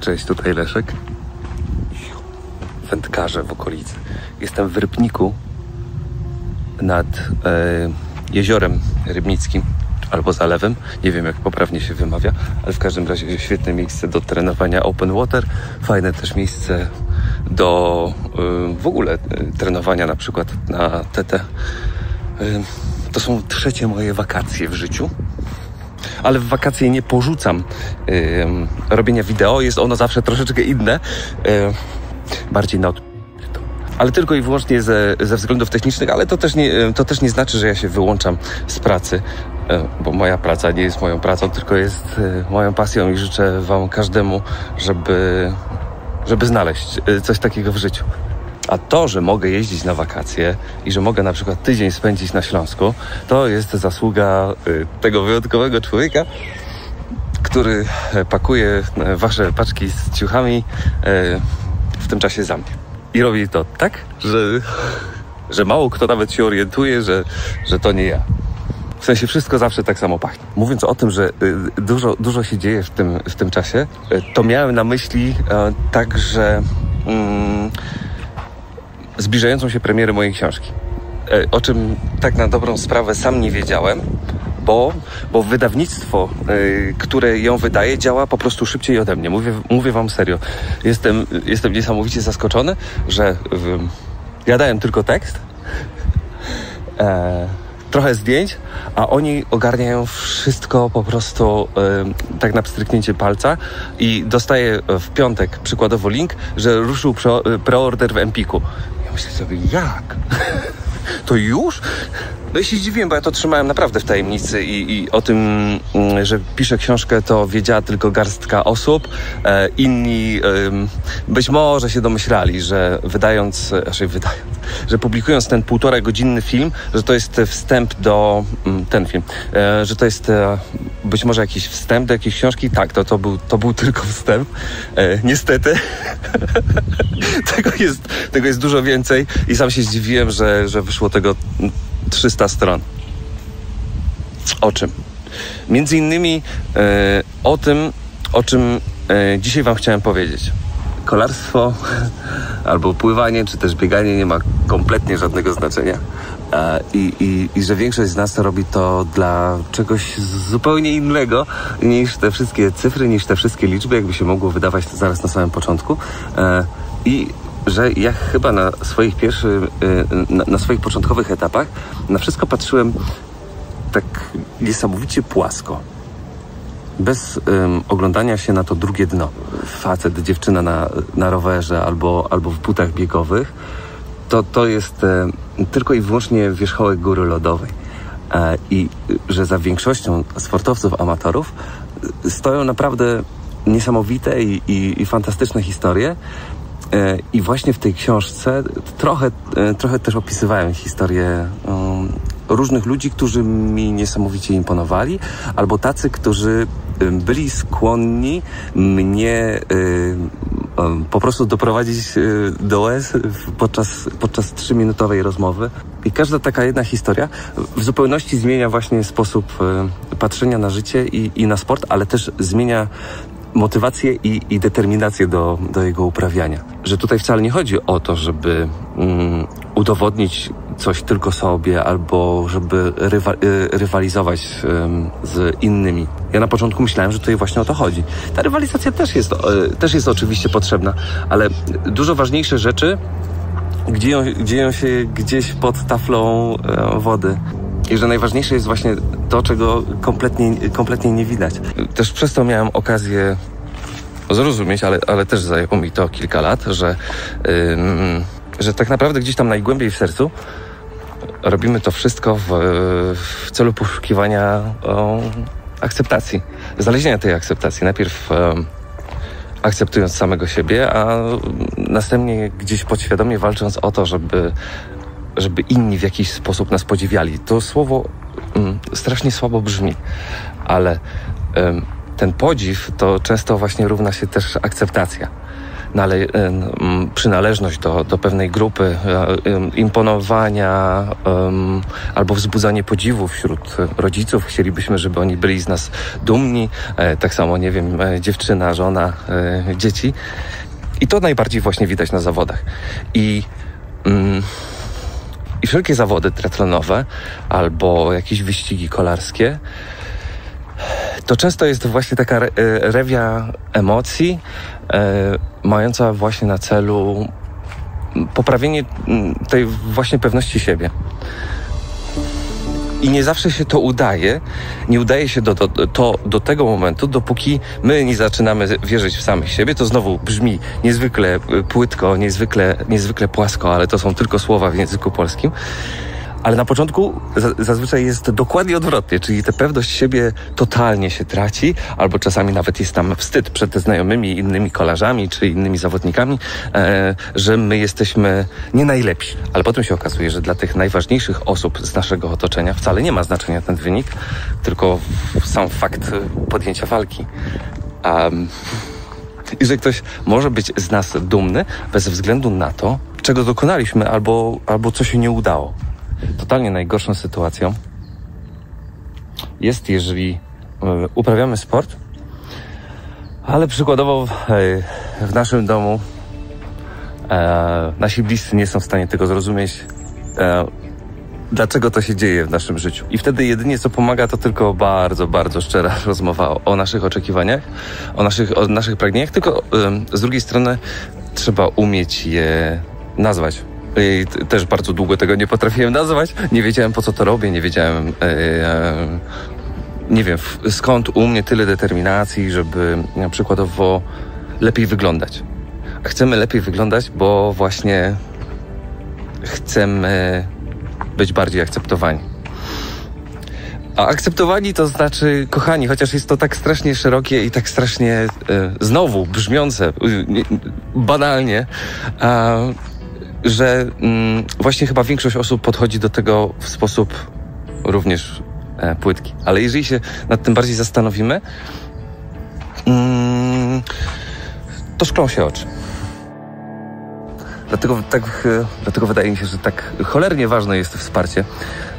Cześć, tutaj Leszek. Wędkarze w okolicy. Jestem w Rybniku nad e, jeziorem rybnickim albo zalewem. Nie wiem, jak poprawnie się wymawia, ale w każdym razie świetne miejsce do trenowania open water. Fajne też miejsce do e, w ogóle e, trenowania na przykład na TT. E, to są trzecie moje wakacje w życiu ale w wakacje nie porzucam yy, robienia wideo. Jest ono zawsze troszeczkę inne, yy, bardziej na ale tylko i wyłącznie ze, ze względów technicznych, ale to też, nie, to też nie znaczy, że ja się wyłączam z pracy, bo moja praca nie jest moją pracą, tylko jest moją pasją i życzę Wam każdemu, żeby, żeby znaleźć coś takiego w życiu. A to, że mogę jeździć na wakacje i że mogę na przykład tydzień spędzić na Śląsku, to jest zasługa y, tego wyjątkowego człowieka, który e, pakuje e, wasze paczki z ciuchami e, w tym czasie za mnie. I robi to tak, że, że mało kto nawet się orientuje, że, że to nie ja. W sensie wszystko zawsze tak samo pachnie. Mówiąc o tym, że y, dużo, dużo się dzieje w tym, w tym czasie, to miałem na myśli także. Mm, zbliżającą się premierę mojej książki. E, o czym tak na dobrą sprawę sam nie wiedziałem, bo, bo wydawnictwo, yy, które ją wydaje, działa po prostu szybciej ode mnie. Mówię, mówię wam serio. Jestem, jestem niesamowicie zaskoczony, że ja dałem tylko tekst, e, trochę zdjęć, a oni ogarniają wszystko po prostu tak na pstryknięcie palca i dostaję w piątek przykładowo link, że ruszył preorder w Empiku myślę sobie, jak? To już? No i się zdziwiłem, bo ja to trzymałem naprawdę w tajemnicy i, i o tym, mm, że piszę książkę, to wiedziała tylko garstka osób. E, inni e, być może się domyślali, że wydając, znaczy wydając, że publikując ten półtora godzinny film, że to jest wstęp do, mm, ten film, e, że to jest e, być może jakiś wstęp do jakiejś książki. Tak, to, to, był, to był tylko wstęp. E, niestety tego, jest, tego jest dużo więcej i sam się zdziwiłem, że, że wyszło tego 300 stron. O czym? Między innymi e, o tym, o czym e, dzisiaj Wam chciałem powiedzieć. Kolarstwo albo pływanie, czy też bieganie nie ma kompletnie żadnego znaczenia. E, I, i, I że większość z nas robi to dla czegoś zupełnie innego niż te wszystkie cyfry, niż te wszystkie liczby, jakby się mogło wydawać zaraz na samym początku. I że ja chyba na swoich pierwszych, y, na, na swoich początkowych etapach na wszystko patrzyłem tak niesamowicie płasko. Bez oglądania się na to drugie dno. Facet, dziewczyna na, na rowerze albo, albo w butach biegowych, to, to jest e, tylko i wyłącznie wierzchołek góry lodowej. E, I że za większością sportowców, amatorów e, stoją naprawdę niesamowite i, i, i fantastyczne historie, I właśnie w tej książce trochę, e, trochę też opisywałem historię um, różnych ludzi, którzy mi niesamowicie imponowali, albo tacy, którzy byli skłonni mnie po prostu doprowadzić e, do łez podczas, podczas trzyminutowej rozmowy. I każda taka jedna historia w zupełności zmienia właśnie sposób patrzenia na życie i, i na sport, ale też zmienia motywację i, i determinację do, do jego uprawiania. Że tutaj wcale nie chodzi o to, żeby mm, udowodnić coś tylko sobie albo żeby rywa, y, rywalizować z innymi. Ja na początku myślałem, że tutaj właśnie o to chodzi. Ta rywalizacja też jest, y, też jest oczywiście potrzebna, ale dużo ważniejsze rzeczy dzieją, dzieją się gdzieś pod taflą e, wody. I że najważniejsze jest właśnie to, czego kompletnie, kompletnie nie widać. Też przez to miałem okazję zrozumieć, ale, ale też zajęło mi to kilka lat, że, yy, że tak naprawdę gdzieś tam najgłębiej w sercu robimy to wszystko w, w celu poszukiwania o, akceptacji, znalezienia tej akceptacji. Najpierw akceptując samego siebie, a następnie gdzieś podświadomie walcząc o to, żeby żeby inni w jakiś sposób nas podziwiali. To słowo mm, strasznie słabo brzmi, ale ten podziw to często właśnie równa się też akceptacja. nale, przynależność do, do pewnej grupy, imponowania albo wzbudzanie podziwu wśród rodziców. Chcielibyśmy, żeby oni byli z nas dumni. Tak samo, nie wiem, dziewczyna, żona, dzieci. I to najbardziej właśnie widać na zawodach. I, mm, i wszelkie zawody triatlonowe albo jakieś wyścigi kolarskie to często jest właśnie taka re, e, rewia emocji, e, mająca właśnie na celu poprawienie tej właśnie pewności siebie. I nie zawsze się to udaje. Nie udaje się do, do, to do tego momentu, dopóki my nie zaczynamy wierzyć w samych siebie. To znowu brzmi niezwykle y, płytko, niezwykle, niezwykle płasko, ale to są tylko słowa w języku polskim. Ale na początku zazwyczaj jest dokładnie odwrotnie, czyli tę pewność siebie totalnie się traci, albo czasami nawet jest tam wstyd przed znajomymi, innymi kolarzami czy innymi zawodnikami, e, że my jesteśmy nie najlepsi. Ale potem się okazuje, że dla tych najważniejszych osób z naszego otoczenia wcale nie ma znaczenia ten wynik, tylko sam fakt podjęcia walki. Um, i że ktoś może być z nas dumny bez względu na to, czego dokonaliśmy albo, albo co się nie udało totalnie najgorszą sytuacją jest, jeżeli e, uprawiamy sport, ale przykładowo w naszym domu e, nasi bliscy nie są w stanie tego zrozumieć, e, dlaczego to się dzieje w naszym życiu. I wtedy jedynie co pomaga to tylko bardzo, bardzo szczera rozmowa o, o naszych oczekiwaniach, o naszych, o naszych pragnieniach, tylko z drugiej strony trzeba umieć je nazwać. Też bardzo długo tego nie potrafiłem nazwać. Nie wiedziałem po co to robię, nie wiedziałem. E, e, nie wiem skąd u mnie tyle determinacji, żeby na przykładowo lepiej wyglądać. Chcemy lepiej wyglądać, bo właśnie chcemy być bardziej akceptowani. A akceptowani to znaczy kochani, chociaż jest to tak strasznie szerokie i tak strasznie e, znowu brzmiące, e, banalnie, że mm, właśnie chyba większość osób podchodzi do tego w sposób również e, płytki. Ale jeżeli się nad tym bardziej zastanowimy, mm, to szklą się oczy. Dlatego, tak, e, dlatego wydaje mi się, że tak cholernie ważne jest wsparcie.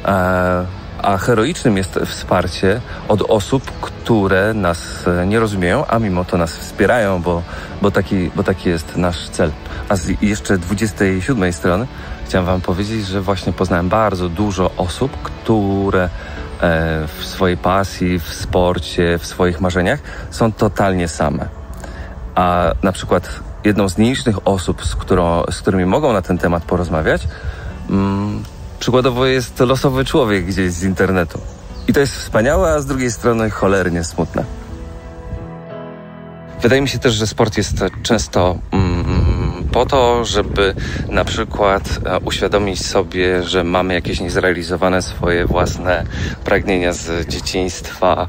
E, a heroicznym jest wsparcie od osób, które nas e, nie rozumieją, a mimo to nas wspierają, bo, bo, taki, bo taki jest nasz cel. A z jeszcze 27 strony chciałem Wam powiedzieć, że właśnie poznałem bardzo dużo osób, które e, w swojej pasji, w sporcie, w swoich marzeniach są totalnie same. A na przykład jedną z nielicznych osób, z, którą, z którymi mogą na ten temat porozmawiać, mm, przykładowo jest losowy człowiek gdzieś z internetu. I to jest wspaniałe, a z drugiej strony cholernie smutne. Wydaje mi się też, że sport jest często mm, po to, żeby na przykład e, uświadomić sobie, że mamy jakieś niezrealizowane swoje własne pragnienia z dzieciństwa.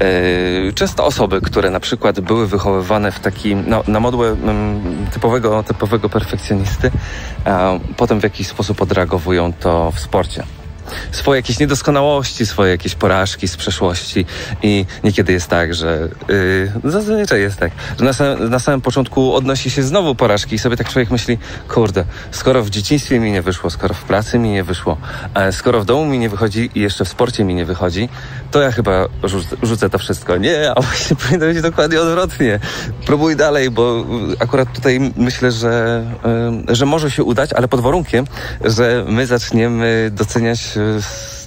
E, często osoby, które na przykład były wychowywane w taki, no, na modłę mm, typowego, typowego perfekcjonisty, potem w jakiś sposób odreagowują to w sporcie swoje jakieś niedoskonałości, swoje jakieś porażki z przeszłości i niekiedy jest tak, że yy, zazwyczaj jest tak, że na, sam, na samym początku odnosi się znowu porażki i sobie tak człowiek myśli, kurde, skoro w dzieciństwie mi nie wyszło, skoro w pracy mi nie wyszło, skoro w domu mi nie wychodzi i jeszcze w sporcie mi nie wychodzi, to ja chyba rzucę, rzucę to wszystko. Nie, a właśnie powinno być dokładnie odwrotnie. Próbuj dalej, bo akurat tutaj myślę, że, yy, że może się udać, ale pod warunkiem, że my zaczniemy doceniać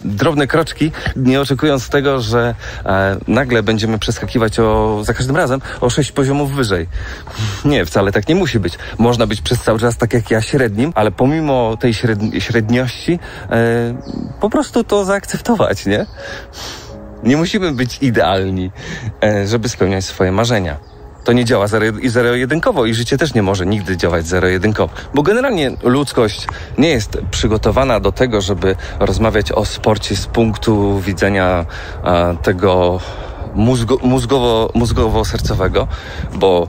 drobne kroczki, nie oczekując tego, że e, nagle będziemy przeskakiwać o, za każdym razem o sześć poziomów wyżej. Nie, wcale tak nie musi być. Można być przez cały czas tak jak ja średnim, ale pomimo tej średni średniości e, po prostu to zaakceptować, nie? Nie musimy być idealni, e, żeby spełniać swoje marzenia to nie działa zero-jedynkowo i życie też nie może nigdy działać zero-jedynkowo. Bo generalnie ludzkość nie jest przygotowana do tego, żeby rozmawiać o sporcie z punktu widzenia tego mózgo, mózgowo, mózgowo-sercowego, bo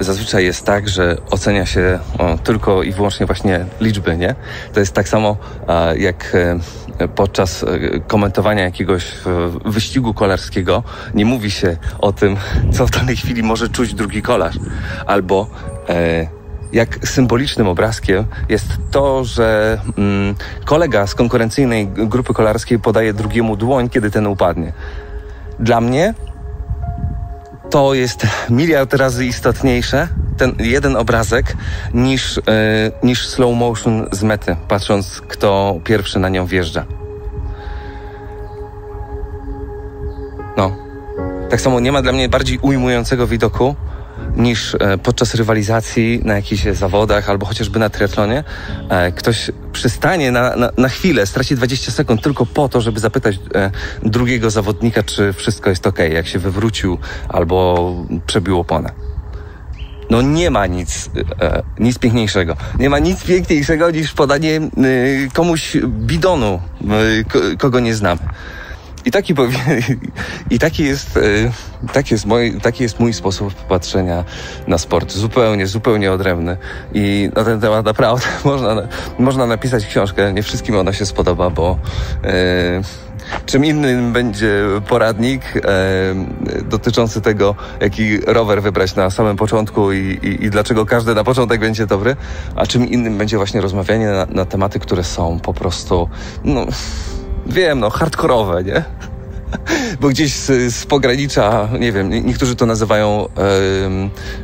zazwyczaj jest tak, że ocenia się tylko i wyłącznie właśnie liczby, nie? To jest tak samo jak e, podczas e, komentowania jakiegoś e, wyścigu kolarskiego nie mówi się o tym, co w danej chwili może czuć drugi kolarz, albo jak symbolicznym obrazkiem jest to, że mm, kolega z konkurencyjnej grupy kolarskiej podaje drugiemu dłoń, kiedy ten upadnie. Dla mnie to jest miliard razy istotniejsze, ten jeden obrazek, niż, yy, niż slow motion z mety, patrząc kto pierwszy na nią wjeżdża. No. Tak samo nie ma dla mnie bardziej ujmującego widoku niż e, podczas rywalizacji na jakichś zawodach albo chociażby na triatlonie. E, ktoś przystanie na, na, na chwilę, straci 20 sekund tylko po to, żeby zapytać e, drugiego zawodnika, czy wszystko jest ok, jak się wywrócił albo przebił oponę. No nie ma nic, nic piękniejszego. Nie ma nic piękniejszego niż podanie e, komuś bidonu, e, kogo nie znamy. I taki, i taki jest, e, taki jest, mój, taki jest mój sposób patrzenia na sport. Zupełnie, zupełnie odrębny. I na ten temat naprawdę można, można napisać książkę. Nie wszystkim ona się spodoba, bo e, czym innym będzie poradnik e, dotyczący tego, jaki rower wybrać na samym początku i, i, i, dlaczego każdy na początek będzie dobry, a czym innym będzie właśnie rozmawianie na, na tematy, które są po prostu, no, wiem, no, hardkorowe, nie? Bo gdzieś z, z, pogranicza, nie wiem, niektórzy to nazywają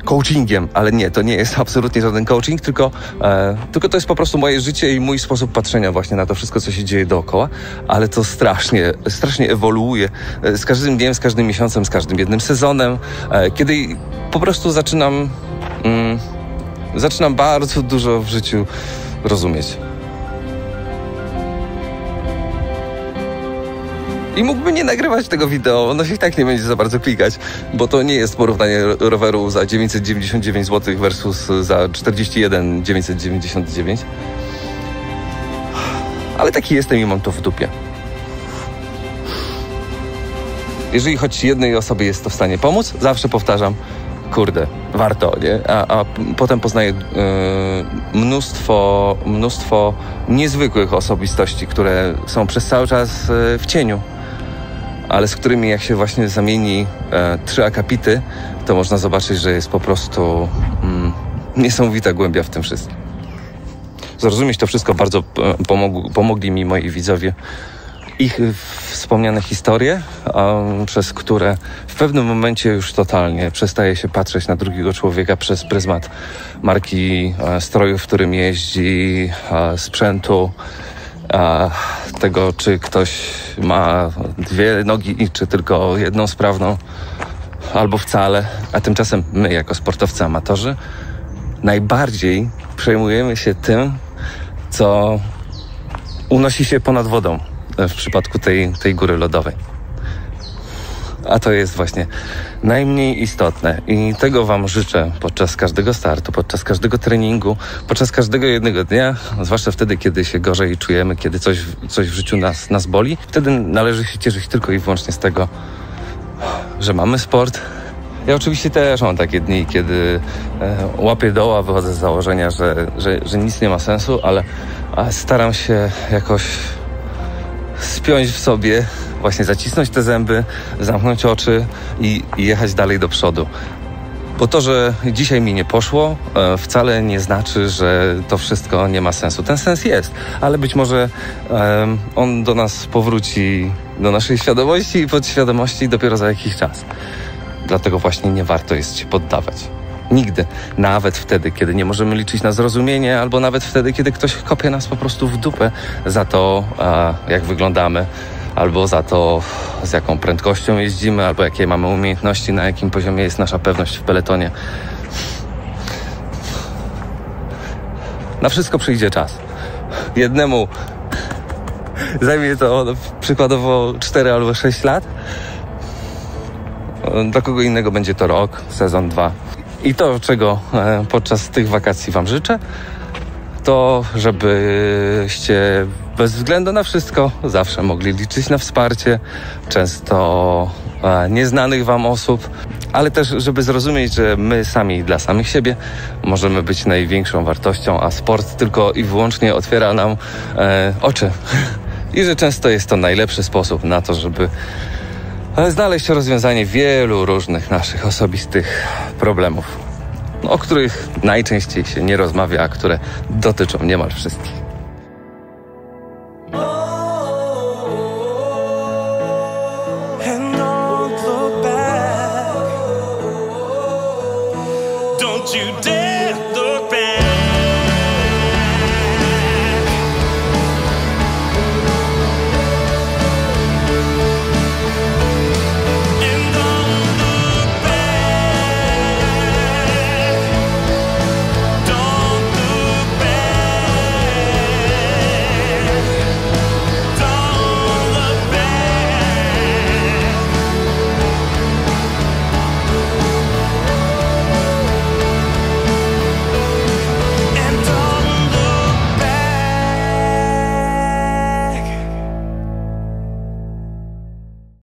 coachingiem, ale nie, to nie jest absolutnie żaden coaching, tylko, e, tylko to jest po prostu moje życie i mój sposób patrzenia właśnie na to wszystko, co się dzieje dookoła, ale to strasznie, strasznie ewoluuje e, z każdym dniem, z każdym miesiącem, z każdym jednym sezonem, e, kiedy po prostu zaczynam, mm, zaczynam bardzo dużo w życiu rozumieć. I mógłby nie nagrywać tego wideo, ono się i tak nie będzie za bardzo klikać, bo to nie jest porównanie roweru za 999 zł versus za 41 999. Ale taki jestem i mam to w dupie. Jeżeli choć jednej osobie jest to w stanie pomóc, zawsze powtarzam, kurde, warto, nie? A, a potem poznaję yy, mnóstwo, mnóstwo niezwykłych osobistości, które są przez cały czas yy, w cieniu ale z którymi jak się właśnie zamieni e, trzy akapity, to można zobaczyć, że jest po prostu mm, niesamowita głębia w tym wszystkim. Zrozumieć to wszystko bardzo e, pomogli mi moi widzowie. Ich wspomniane historie, przez które w pewnym momencie już totalnie przestaje się patrzeć na drugiego człowieka przez pryzmat marki e, stroju, w którym jeździ, sprzętu, tego, czy ktoś ma dwie nogi, czy tylko jedną sprawną, albo wcale. A tymczasem my, jako sportowcy amatorzy, najbardziej przejmujemy się tym, co unosi się ponad wodą w przypadku tej, tej góry lodowej. A to jest właśnie najmniej istotne i tego Wam życzę podczas każdego startu, podczas każdego treningu, podczas każdego jednego dnia, zwłaszcza wtedy, kiedy się gorzej czujemy, kiedy coś, coś w życiu nas, nas boli. Wtedy należy się cieszyć tylko i wyłącznie z tego, że mamy sport. Ja oczywiście też mam takie dni, kiedy e, łapię doła, wychodzę z założenia, że, że, że nic nie ma sensu, ale staram się jakoś spiąć w sobie właśnie zacisnąć te zęby, zamknąć oczy i, jechać dalej do przodu. Bo to, że dzisiaj mi nie poszło, e, wcale nie znaczy, że to wszystko nie ma sensu. Ten sens jest, ale być może on do nas powróci, do naszej świadomości i podświadomości dopiero za jakiś czas. Dlatego właśnie nie warto jest się poddawać. Nigdy. Nawet wtedy, kiedy nie możemy liczyć na zrozumienie, albo nawet wtedy, kiedy ktoś kopie nas po prostu w dupę za to, jak wyglądamy, albo za to, z jaką prędkością jeździmy, albo jakie mamy umiejętności, na jakim poziomie jest nasza pewność w peletonie. Na wszystko przyjdzie czas. Jednemu zajmie to przykładowo 4 albo 6 lat. Dla kogo innego będzie to rok, sezon, dwa. I to, czego e, podczas tych wakacji Wam życzę, to żebyście bez względu na wszystko zawsze mogli liczyć na wsparcie, często e, nieznanych Wam osób, ale też, żeby zrozumieć, że my sami dla samych siebie możemy być największą wartością, a sport tylko i wyłącznie otwiera nam e, oczy. I że często jest to najlepszy sposób na to, żeby znaleźć rozwiązanie wielu różnych naszych osobistych problemów. o których najczęściej się nie rozmawia, a które dotyczą niemal wszystkich.